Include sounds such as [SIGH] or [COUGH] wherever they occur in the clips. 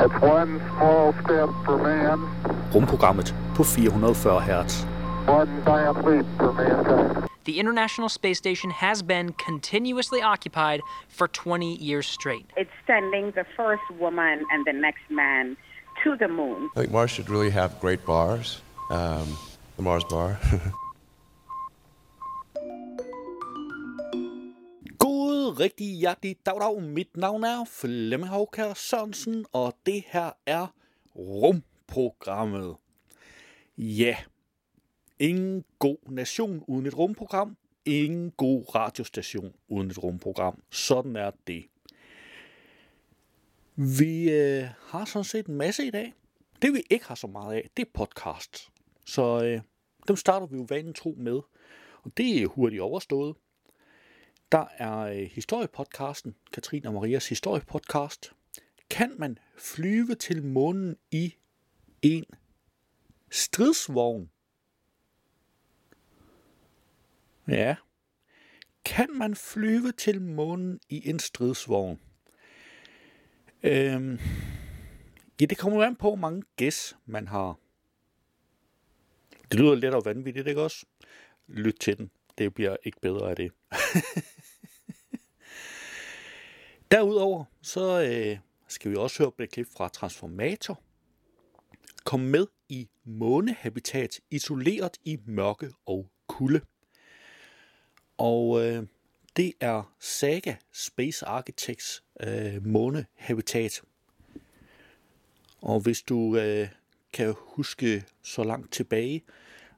It's one small step for man, Rumprogrammet på 440 Hz. one giant leap for mankind. The International Space Station has been continuously occupied for 20 years straight. It's sending the first woman and the next man to the moon. I think Mars should really have great bars. Um, the Mars bar. [LAUGHS] rigtig hjertelig dag, dag. Mit navn er Flemming Havkær Sørensen, og det her er Rumprogrammet. Ja, ingen god nation uden et rumprogram. Ingen god radiostation uden et rumprogram. Sådan er det. Vi øh, har sådan set en masse i dag. Det vi ikke har så meget af, det er podcast. Så øh, dem starter vi jo vanen tro med. Og det er hurtigt overstået. Der er øh, historiepodcasten, Katrine og Marias historiepodcast. Kan man flyve til månen i en stridsvogn? Ja. Kan man flyve til månen i en stridsvogn? Øhm, ja, det kommer an på, hvor mange gæs man har. Det lyder lidt og vanvittigt, ikke også? Lyt til den. Det bliver ikke bedre af det. [LAUGHS] Derudover så øh, skal vi også høre et klip fra Transformator. Kom med i månehabitat, isoleret i mørke og kulde. Og øh, det er Saga Space Architects øh, månehabitat. Og hvis du øh, kan huske så langt tilbage,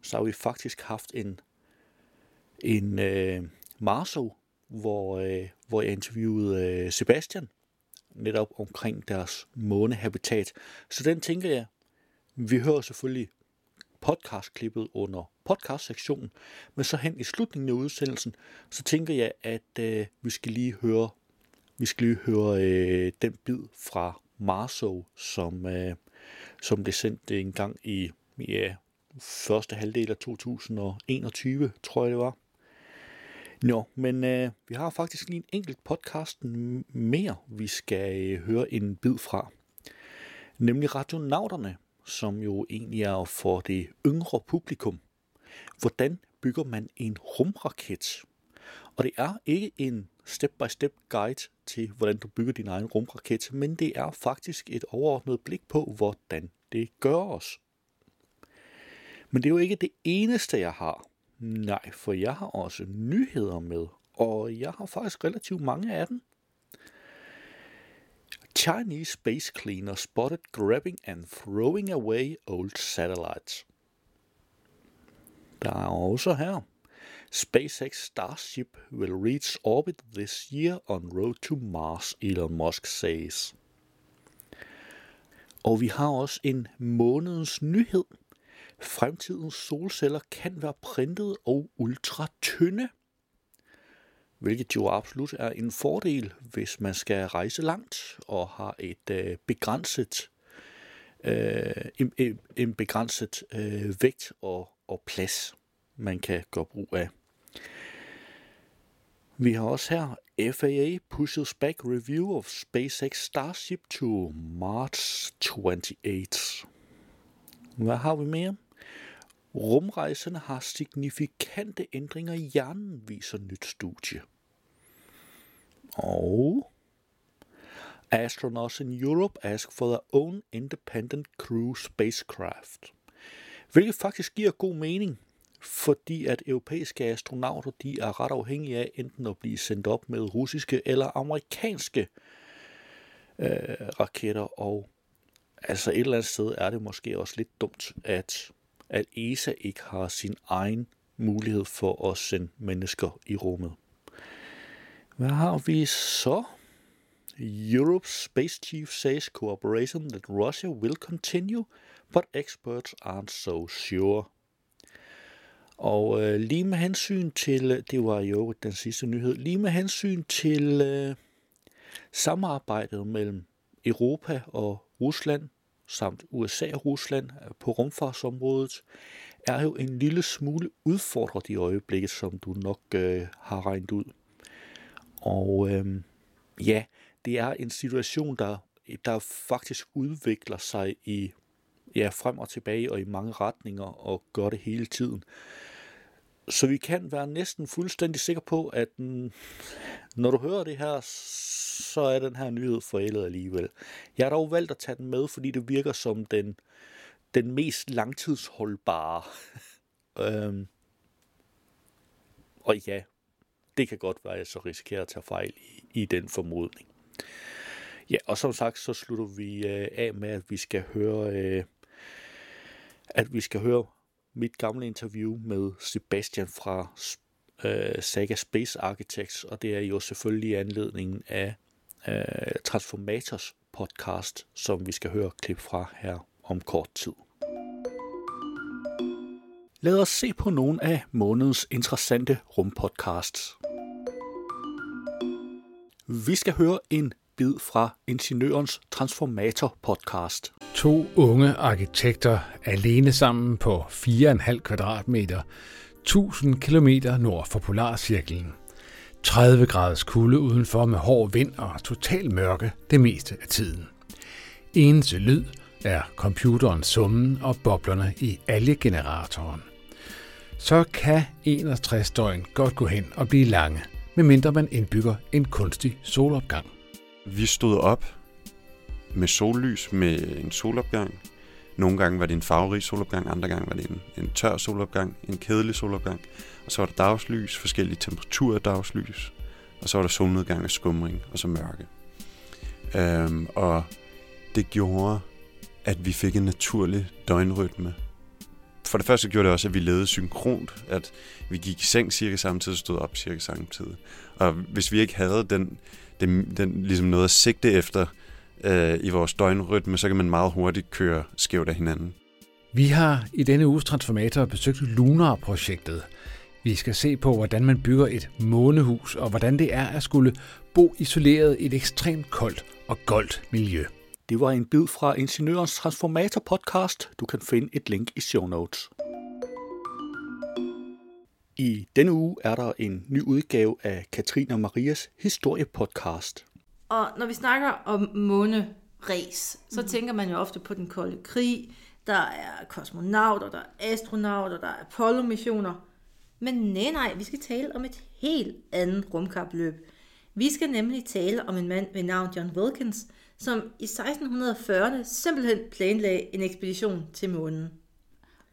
så har vi faktisk haft en, en øh, Marso, hvor, øh, hvor jeg interviewede øh, Sebastian, netop omkring deres månehabitat. Så den tænker jeg, vi hører selvfølgelig podcastklippet under podcastsektionen, men så hen i slutningen af udsendelsen, så tænker jeg, at øh, vi skal lige høre, vi skal lige høre øh, den bid fra Marso, som, øh, som blev sendt en gang i ja, første halvdel af 2021, tror jeg det var. Nå, men øh, vi har faktisk lige en enkelt podcast mere, vi skal øh, høre en bid fra. Nemlig Radionauterne, som jo egentlig er for det yngre publikum. Hvordan bygger man en rumraket? Og det er ikke en step-by-step guide til, hvordan du bygger din egen rumraket, men det er faktisk et overordnet blik på, hvordan det gør os. Men det er jo ikke det eneste, jeg har. Nej, for jeg har også nyheder med, og jeg har faktisk relativt mange af dem. Chinese space cleaner spotted grabbing and throwing away old satellites. Der er også her. SpaceX Starship will reach orbit this year on road to Mars, Elon Musk says. Og vi har også en månedens nyhed. Fremtidens solceller kan være printet og ultra tynde. Hvilket jo absolut er en fordel, hvis man skal rejse langt og har et øh, begrænset, øh, en- en begrænset øh, vægt og, og plads, man kan gøre brug af. Vi har også her FAA pushes back review of SpaceX Starship to March 28. Hvad har vi mere? Rumrejserne har signifikante ændringer i hjernen, viser nyt studie. Og astronauts in Europe ask for their own independent crew spacecraft. Hvilket faktisk giver god mening, fordi at europæiske astronauter de er ret afhængige af enten at blive sendt op med russiske eller amerikanske øh, raketter, og altså et eller andet sted er det måske også lidt dumt, at, at ESA ikke har sin egen mulighed for at sende mennesker i rummet. Hvad har vi så? Europe's space chief says cooperation that Russia will continue, but experts aren't so sure. Og øh, lige med hensyn til, det var jo den sidste nyhed, lige med hensyn til øh, samarbejdet mellem Europa og Rusland, samt USA og Rusland på rumfartsområdet, er jo en lille smule udfordret i øjeblikket, som du nok øh, har regnet ud. Og øh, ja, det er en situation, der der faktisk udvikler sig i ja, frem og tilbage og i mange retninger og gør det hele tiden. Så vi kan være næsten fuldstændig sikre på, at når du hører det her, så er den her nyhed forældet alligevel. Jeg har dog valgt at tage den med, fordi det virker som den, den mest langtidsholdbare. [LAUGHS] øhm, og ja, det kan godt være, at jeg så risikerer at tage fejl i, i den formodning. Ja, og som sagt, så slutter vi øh, af med, at vi skal høre, øh, at vi skal høre mit gamle interview med Sebastian fra øh, Saga Space Architects, og det er jo selvfølgelig anledningen af øh, Transformators podcast, som vi skal høre klip fra her om kort tid. Lad os se på nogle af månedens interessante rumpodcasts. Vi skal høre en bid fra Ingeniørens Transformator podcast. To unge arkitekter alene sammen på 4,5 kvadratmeter, 1000 km nord for Polarcirklen. 30 graders kulde udenfor med hård vind og total mørke det meste af tiden. Eneste lyd er computerens summen og boblerne i algegeneratoren. Så kan 61 døgn godt gå hen og blive lange, medmindre man indbygger en kunstig solopgang. Vi stod op med sollys med en solopgang. Nogle gange var det en farverig solopgang, andre gange var det en, en tør solopgang, en kedelig solopgang. Og så var der dagslys, forskellige temperaturer af dagslys. Og så var der solnedgang og skumring, og så mørke. Øhm, og det gjorde, at vi fik en naturlig døgnrytme. For det første gjorde det også, at vi levede synkront, at vi gik i seng cirka samtidig og stod op cirka samtidig. Og hvis vi ikke havde den, den, den ligesom noget at sigte efter øh, i vores døgnrytme, så kan man meget hurtigt køre skævt af hinanden. Vi har i denne uges Transformator besøgt Lunar-projektet. Vi skal se på, hvordan man bygger et månehus, og hvordan det er at skulle bo isoleret i et ekstremt koldt og goldt miljø. Det var en bid fra Ingeniørens Transformator podcast. Du kan finde et link i show notes. I denne uge er der en ny udgave af Katrine og Marias historiepodcast. Og når vi snakker om måneræs, så mm. tænker man jo ofte på den kolde krig. Der er kosmonauter, der er astronauter, der er Apollo-missioner. Men nej, nej, vi skal tale om et helt andet rumkapløb. Vi skal nemlig tale om en mand ved navn John Wilkins, som i 1640'erne simpelthen planlagde en ekspedition til månen.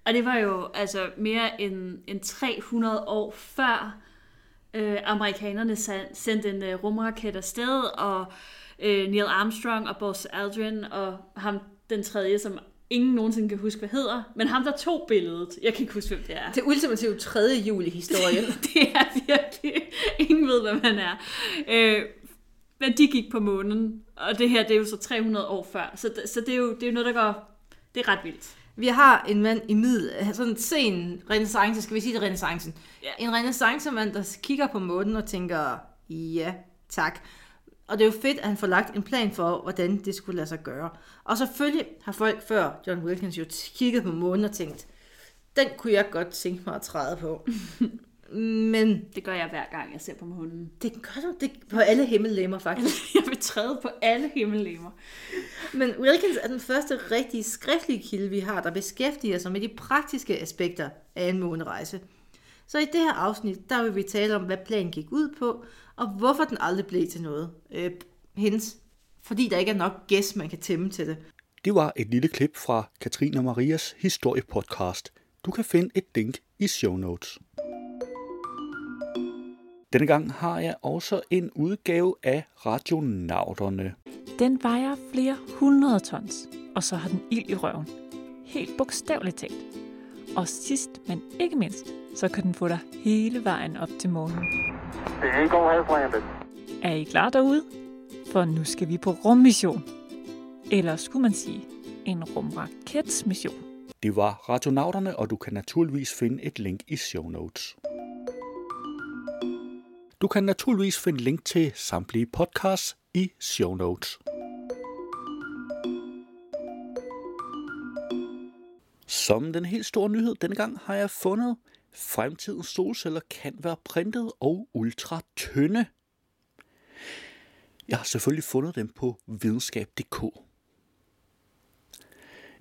Og det var jo altså mere end, end 300 år før øh, amerikanerne sendte en øh, rumraket afsted, og øh, Neil Armstrong og Buzz Aldrin og ham den tredje, som ingen nogensinde kan huske, hvad hedder, men ham, der tog billedet, jeg kan ikke huske, hvem det er. Det ultimative 3. juli historie. [LAUGHS] det er virkelig, ingen ved, hvad man er. Øh, men de gik på månen, og det her, det er jo så 300 år før, så, så det, er jo, det er jo noget, der går, det er ret vildt. Vi har en mand i middel, sådan en sen renaissance, skal vi sige det renaissancen. Ja. En renaissancemand, der kigger på månen og tænker, ja, tak. Og det er jo fedt, at han får lagt en plan for, hvordan det skulle lade sig gøre. Og selvfølgelig har folk før John Wilkins jo kigget på månen og tænkt, den kunne jeg godt tænke mig at træde på. [LAUGHS] Men det gør jeg hver gang, jeg ser på månen. Det gør du det på alle himmellemmer, faktisk. [LAUGHS] jeg vil træde på alle himmellemmer. Men Wilkins er den første rigtige skriftlige kilde, vi har, der beskæftiger sig med de praktiske aspekter af en månerejse. Så i det her afsnit, der vil vi tale om, hvad planen gik ud på, og hvorfor den aldrig blev til noget. Øh, hendes, fordi der ikke er nok gæst, man kan tæmme til det. Det var et lille klip fra Katrine og Marias historiepodcast. Du kan finde et link i show notes. Denne gang har jeg også en udgave af Radionauterne. Den vejer flere hundrede tons, og så har den ild i røven. Helt bogstaveligt talt. Og sidst, men ikke mindst, så kan den få dig hele vejen op til månen. Er I klar derude? For nu skal vi på rummission. Eller skulle man sige, en rumraketsmission. Det var Radionauterne, og du kan naturligvis finde et link i show notes. Du kan naturligvis finde link til samtlige podcasts i show notes. Som den helt store nyhed denne gang har jeg fundet, fremtidens solceller kan være printet og ultra tynde. Jeg har selvfølgelig fundet dem på videnskab.dk.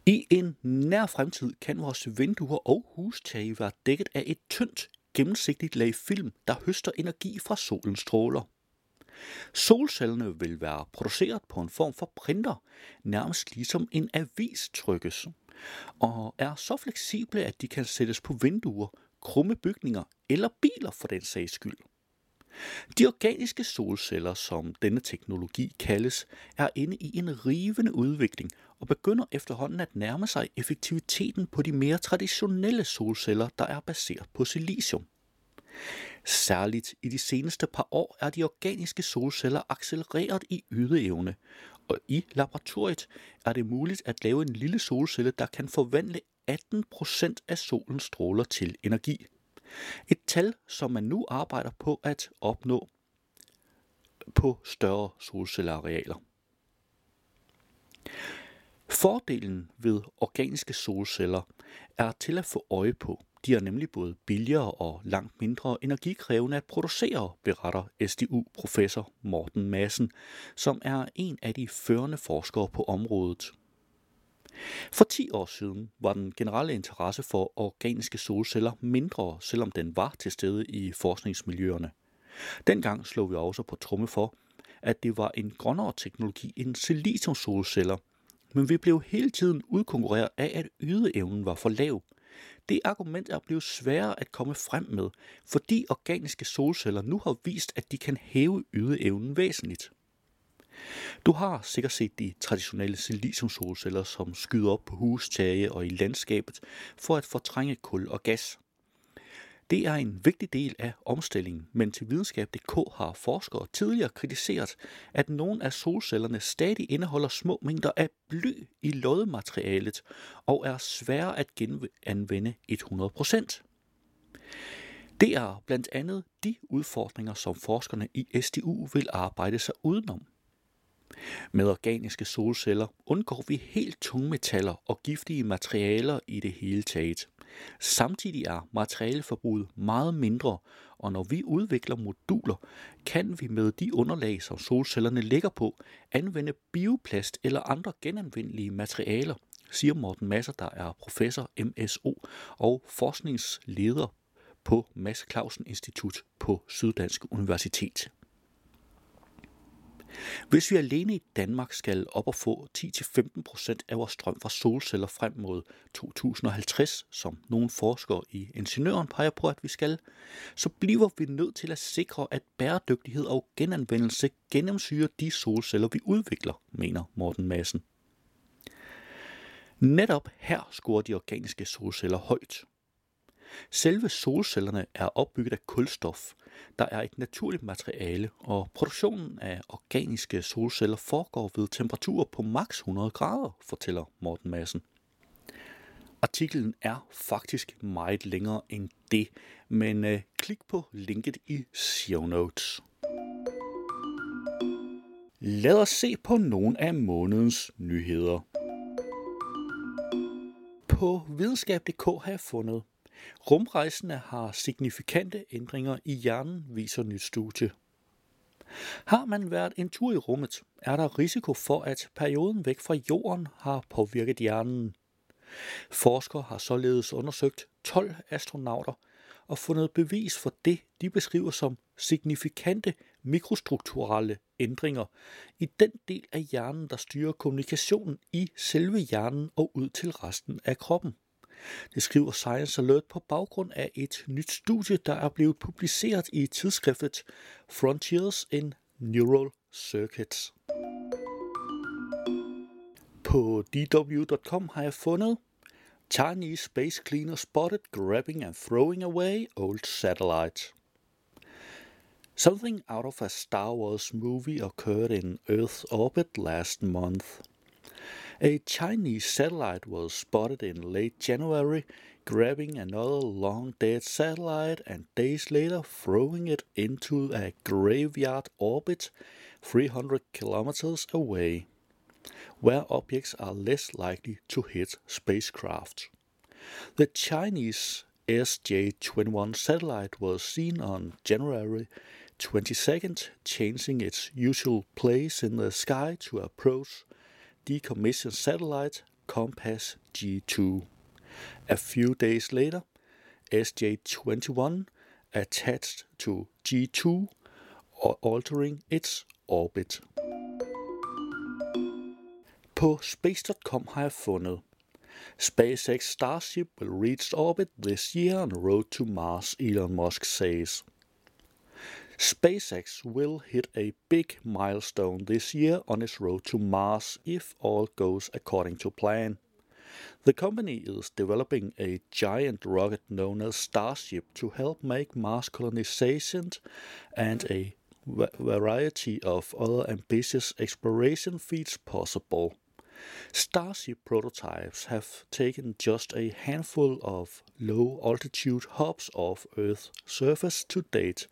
I en nær fremtid kan vores vinduer og hustage være dækket af et tyndt, gennemsigtigt lag film, der høster energi fra solens stråler. Solcellerne vil være produceret på en form for printer, nærmest ligesom en avis trykkes, og er så fleksible, at de kan sættes på vinduer, krumme bygninger eller biler for den sags skyld. De organiske solceller, som denne teknologi kaldes, er inde i en rivende udvikling og begynder efterhånden at nærme sig effektiviteten på de mere traditionelle solceller, der er baseret på silicium. Særligt i de seneste par år er de organiske solceller accelereret i ydeevne, og i laboratoriet er det muligt at lave en lille solcelle, der kan forvandle 18% af solens stråler til energi. Et tal, som man nu arbejder på at opnå på større solcellearealer. Fordelen ved organiske solceller er til at få øje på. De er nemlig både billigere og langt mindre energikrævende at producere, beretter SDU-professor Morten Madsen, som er en af de førende forskere på området. For 10 år siden var den generelle interesse for organiske solceller mindre, selvom den var til stede i forskningsmiljøerne. Dengang slog vi også på tromme for, at det var en grønnere teknologi end siliciumsolceller, men vi blev hele tiden udkonkurreret af, at ydeevnen var for lav. Det argument er blevet sværere at komme frem med, fordi organiske solceller nu har vist, at de kan hæve ydeevnen væsentligt. Du har sikkert set de traditionelle siliciumsolceller, som skyder op på hustage og i landskabet for at fortrænge kul og gas. Det er en vigtig del af omstillingen, men til videnskab.dk har forskere tidligere kritiseret, at nogle af solcellerne stadig indeholder små mængder af bly i loddematerialet og er svære at genanvende 100%. Det er blandt andet de udfordringer, som forskerne i SDU vil arbejde sig udenom. Med organiske solceller undgår vi helt tunge metaller og giftige materialer i det hele taget. Samtidig er materialeforbruget meget mindre, og når vi udvikler moduler, kan vi med de underlag, som solcellerne ligger på, anvende bioplast eller andre genanvendelige materialer, siger Morten Masser, der er professor MSO og forskningsleder på Mads Clausen Institut på Syddansk Universitet. Hvis vi alene i Danmark skal op og få 10-15% af vores strøm fra solceller frem mod 2050, som nogle forskere i Ingeniøren peger på, at vi skal, så bliver vi nødt til at sikre, at bæredygtighed og genanvendelse gennemsyrer de solceller, vi udvikler, mener Morten Madsen. Netop her scorer de organiske solceller højt. Selve solcellerne er opbygget af kulstof, der er et naturligt materiale, og produktionen af organiske solceller foregår ved temperaturer på maks 100 grader, fortæller Morten Madsen. Artiklen er faktisk meget længere end det, men øh, klik på linket i show notes. Lad os se på nogle af månedens nyheder. På videnskab.dk har jeg fundet Rumrejsende har signifikante ændringer i hjernen, viser nyt studie. Har man været en tur i rummet, er der risiko for, at perioden væk fra jorden har påvirket hjernen. Forskere har således undersøgt 12 astronauter og fundet bevis for det, de beskriver som signifikante mikrostrukturelle ændringer i den del af hjernen, der styrer kommunikationen i selve hjernen og ud til resten af kroppen. Det skriver Science Alert på baggrund af et nyt studie, der er blevet publiceret i tidsskriftet Frontiers in Neural Circuits. På dw.com har jeg fundet Chinese space cleaner spotted grabbing and throwing away old satellite. Something out of a Star Wars movie occurred in Earth's orbit last month. A Chinese satellite was spotted in late January, grabbing another long dead satellite and days later throwing it into a graveyard orbit 300 kilometers away, where objects are less likely to hit spacecraft. The Chinese SJ 21 satellite was seen on January 22nd, changing its usual place in the sky to approach decommissioned satellite Compass G2. A few days later, SJ21 attached to G2, or altering its orbit. På space.com har jeg fundet SpaceX Starship will reach orbit this year on road to Mars, Elon Musk says. SpaceX will hit a big milestone this year on its road to Mars if all goes according to plan. The company is developing a giant rocket known as Starship to help make Mars colonization and a variety of other ambitious exploration feats possible. Starship prototypes have taken just a handful of low altitude hops off Earth's surface to date,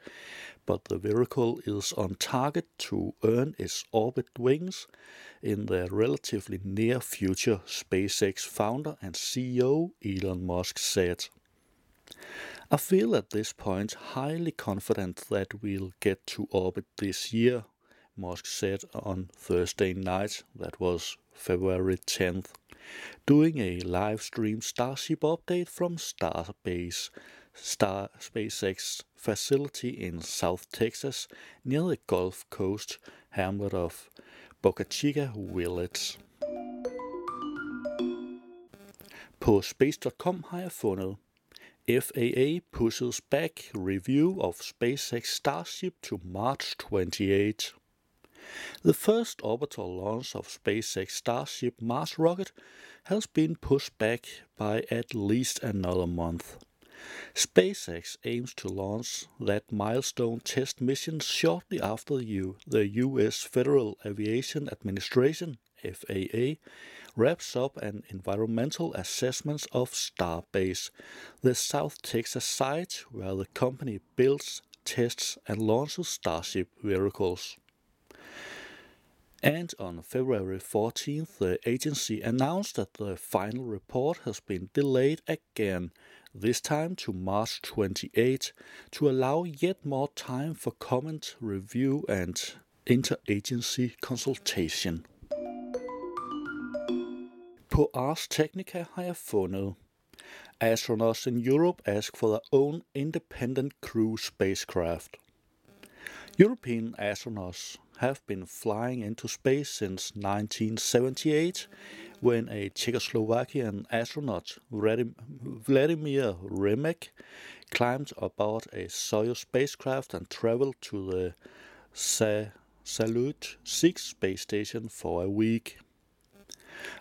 but the vehicle is on target to earn its orbit wings in the relatively near future, SpaceX founder and CEO Elon Musk said. I feel at this point highly confident that we'll get to orbit this year, Musk said on Thursday night, that was February 10th, doing a live stream Starship update from Starbase, Star SpaceX facility in South Texas near the Gulf Coast hamlet of Boca Chica Village. På space.com har jeg fundet FAA pushes back review of SpaceX Starship to March 28. The first orbital launch of SpaceX Starship Mars rocket has been pushed back by at least another month. SpaceX aims to launch that milestone test mission shortly after the U.S. Federal Aviation Administration FAA wraps up an environmental assessment of Starbase, the South Texas site where the company builds, tests, and launches Starship vehicles. And on February 14th, the agency announced that the final report has been delayed again, this time to March 28, to allow yet more time for comment, review, and interagency consultation. På Ars Technica har jeg fundet Astronauts in Europe ask for their own independent crew spacecraft. European astronauts have been flying into space since 1978 when a Czechoslovakian astronaut, Vladimir Remek, climbed aboard a Soyuz spacecraft and traveled to the Sa- Salyut 6 space station for a week.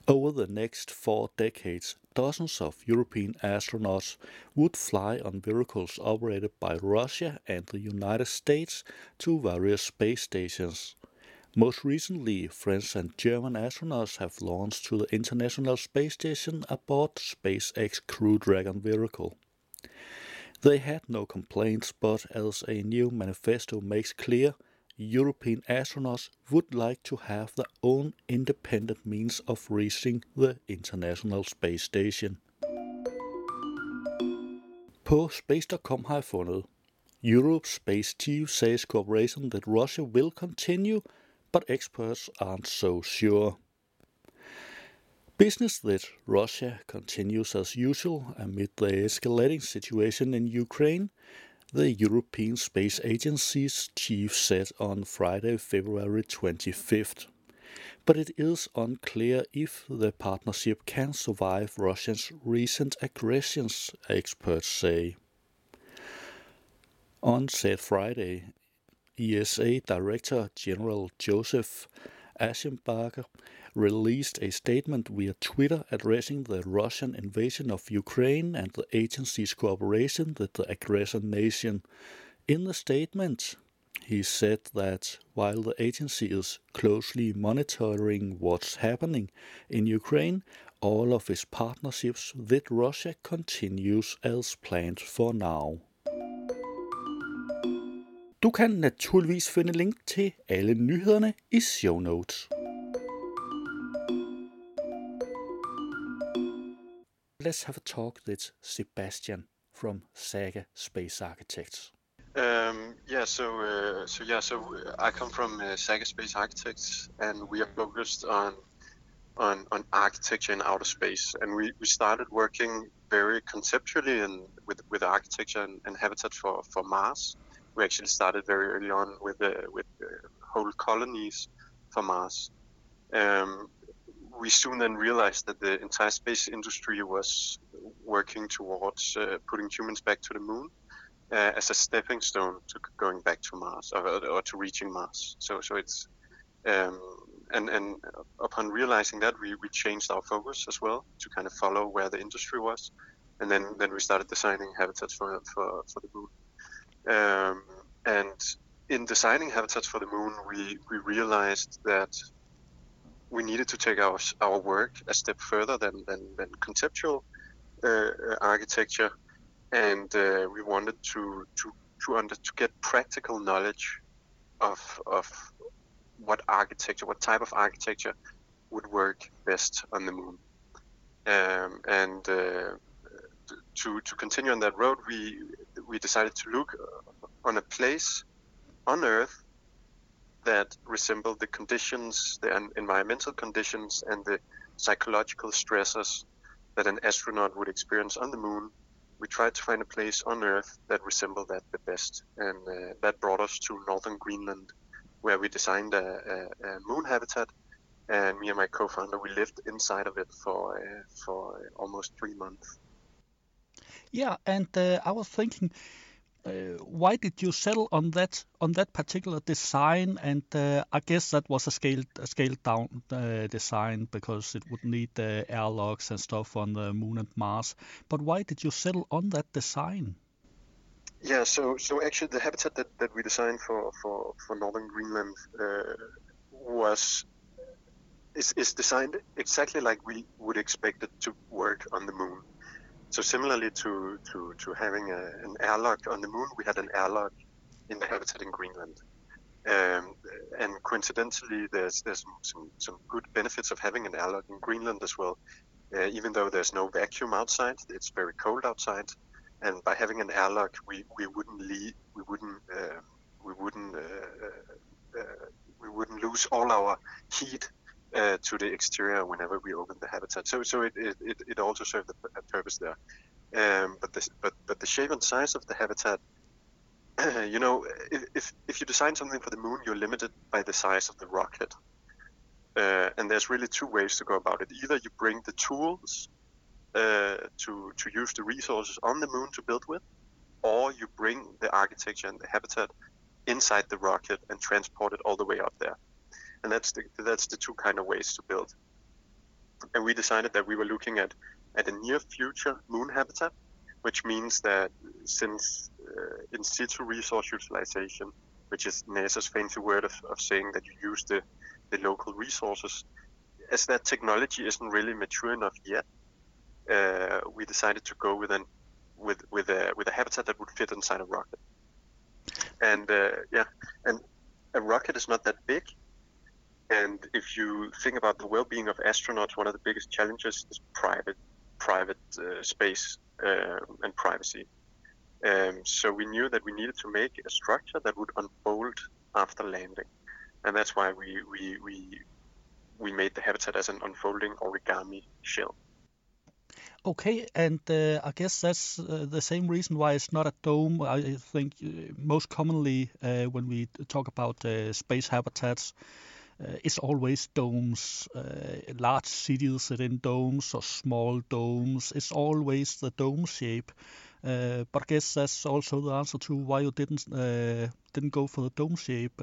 Over the next four decades, dozens of European astronauts would fly on vehicles operated by Russia and the United States to various space stations. Most recently, French and German astronauts have launched to the International Space Station aboard SpaceX Crew Dragon vehicle. They had no complaints, but as a new manifesto makes clear, European astronauts would like to have their own independent means of reaching the International Space Station. På space.com har jeg fundet Europe's space chief says cooperation with Russia will continue, but experts aren't so sure. Business with Russia continues as usual amid the escalating situation in Ukraine, the European Space Agency's chief said on Friday, February 25th. But it is unclear if the partnership can survive Russia's recent aggressions, experts say. On said Friday, ESA Director General Joseph Aschenbacher released a statement via Twitter addressing the Russian invasion of Ukraine and the agency's cooperation with the aggressor nation. In the statement, he said that while the agency is closely monitoring what's happening in Ukraine, all of its partnerships with Russia continues as planned for now. Du kan naturligvis finde link til alle nyhederne i show notes. Let's have a talk with Sebastian from Saga Space Architects. Um, yeah, so uh, so yeah, so I come from uh, Saga Space Architects, and we are focused on on on architecture in outer space. And we, we started working very conceptually and with with architecture and, and habitat for, for Mars. We actually started very early on with uh, with uh, whole colonies for Mars. Um, we soon then realized that the entire space industry was working towards uh, putting humans back to the moon uh, as a stepping stone to going back to Mars or, or to reaching Mars. So so it's um, and and upon realizing that we, we changed our focus as well to kind of follow where the industry was, and then then we started designing habitats for for, for the moon. Um, and in designing habitats for the moon, we we realized that we needed to take our our work a step further than than, than conceptual uh, architecture and uh, we wanted to to to under to get practical knowledge of of what architecture, what type of architecture would work best on the moon. Um, and uh, to to continue on that road, we we decided to look on a place on Earth that resembled the conditions, the environmental conditions, and the psychological stresses that an astronaut would experience on the moon we tried to find a place on Earth that resembled that the best, and uh, that brought us to northern Greenland, where we designed a, a, a, moon habitat. And me and my co-founder, we lived inside of it for uh, for almost three months. Yeah, and uh, I was thinking, uh, why did you settle on that on that particular design? And uh, I guess that was a scaled a scaled down design because it would need airlocks and stuff on the moon and Mars. But why did you settle on that design? Yeah, so so actually the habitat that, that we designed for, for, for northern Greenland uh, was is, is designed exactly like we would expect it to work on the moon. So similarly to, to, to having a, an airlock on the moon, we had an airlock in the habitat in Greenland. Um, and coincidentally, there's there's some, some good benefits of having an airlock in Greenland as well. Uh, even though there's no vacuum outside, it's very cold outside, and by having an airlock, we, we wouldn't leave, we wouldn't uh, we wouldn't uh, uh, uh, we wouldn't lose all our heat uh, to the exterior whenever we open the habitat. So so it it, it also served a purpose there. Um, but the but but the shape and size of the habitat, [CLEARS THROAT] you know, if if you design something for the moon, you're limited by the size of the rocket. Uh, and there's really two ways to go about it. Either you bring the tools uh, to to use the resources on the moon to build with, or you bring the architecture and the habitat inside the rocket and transport it all the way up there and that's the that's the two kind of ways to build. And we decided that we were looking at at a near future moon habitat, which means that since uh, in situ resource utilization, which is NASA's fancy word of, of saying that you use the, the local resources, as that technology isn't really mature enough yet, uh, we decided to go with an with with a with a habitat that would fit inside a rocket. And uh, yeah, and a rocket is not that big, and if you think about the well-being of astronauts, one of the biggest challenges is private, private uh, space uh, and privacy. Um, so we knew that we needed to make a structure that would unfold after landing, and that's why we we we we made the habitat as an unfolding origami shell. Okay, and uh, I guess that's uh, the same reason why it's not a dome. I think uh, most commonly uh, when we talk about uh, space habitats, it's always domes. Uh, large cities in domes or small domes. It's always the dome shape. Uh, but I guess that's also the answer to why you didn't didn't go for the dome shape.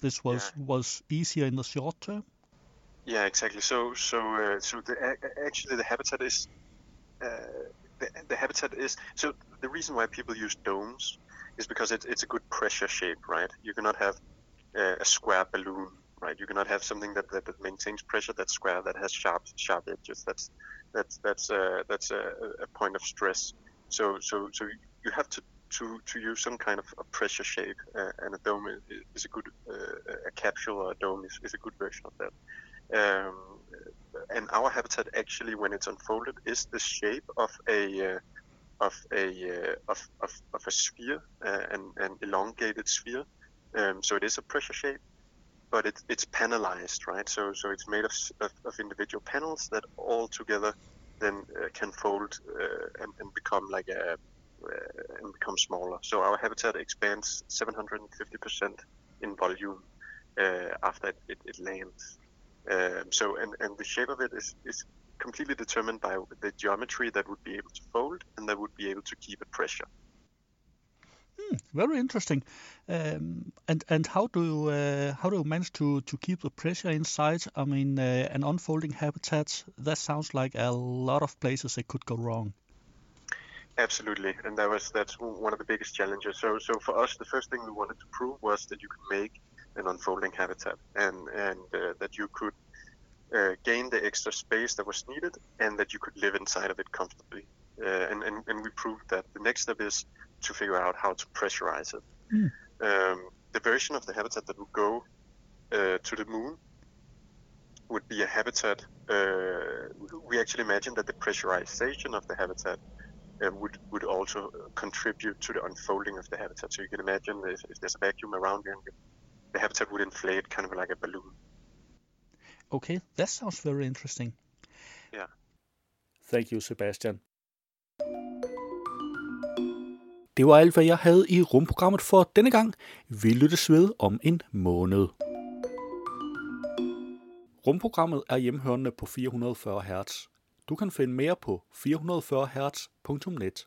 this was yeah. was easier in the short term. Yeah, exactly. So, so, uh, so the, actually, the habitat is uh, the, the habitat is so the reason why people use domes is because it, it's a good pressure shape, right? You cannot have a square balloon, right? You cannot have something that, that, that maintains pressure that's square that has sharp sharp edges. That's that's that's uh, that's a, a, point of stress. So so so you have to to, to use some kind of a pressure shape, uh, and a dome is, is a good uh, a capsule or a dome is, is a good version of that. Um, and our habitat actually, when it's unfolded, is the shape of a uh, of a uh, of, of, of a sphere, uh, an, an elongated sphere. Um, so it is a pressure shape, but it, it's panelized, right? So so it's made of, of, of individual panels that all together then uh, can fold uh, and, and become like a uh, and become smaller. So our habitat expands 750% in volume uh, after it, it, it lands. Um, so and, and the shape of it is, is completely determined by the geometry that would be able to fold and that would be able to keep a pressure. Very interesting. Um, and and how do you, uh, how do you manage to, to keep the pressure inside? I mean, uh, an unfolding habitat. That sounds like a lot of places it could go wrong. Absolutely, and that was that's one of the biggest challenges. So, so for us, the first thing we wanted to prove was that you could make an unfolding habitat, and and uh, that you could uh, gain the extra space that was needed, and that you could live inside of it comfortably. Uh, and, and and we proved that. The next step is to figure out how to pressurize it. Um, the version of the habitat that would go uh, to the moon would be a habitat. Uh, we actually imagine that the pressurization of the habitat uh, would would also contribute to the unfolding of the habitat. So you can imagine if, if there's a vacuum around you, the habitat would inflate kind of like a balloon. Okay, that sounds very interesting. Yeah. Thank you, Sebastian. Det var alt, hvad jeg havde i rumprogrammet for denne gang. Vi lyttes ved om en måned. Rumprogrammet er hjemhørende på 440 Hz. Du kan finde mere på 440hz.net.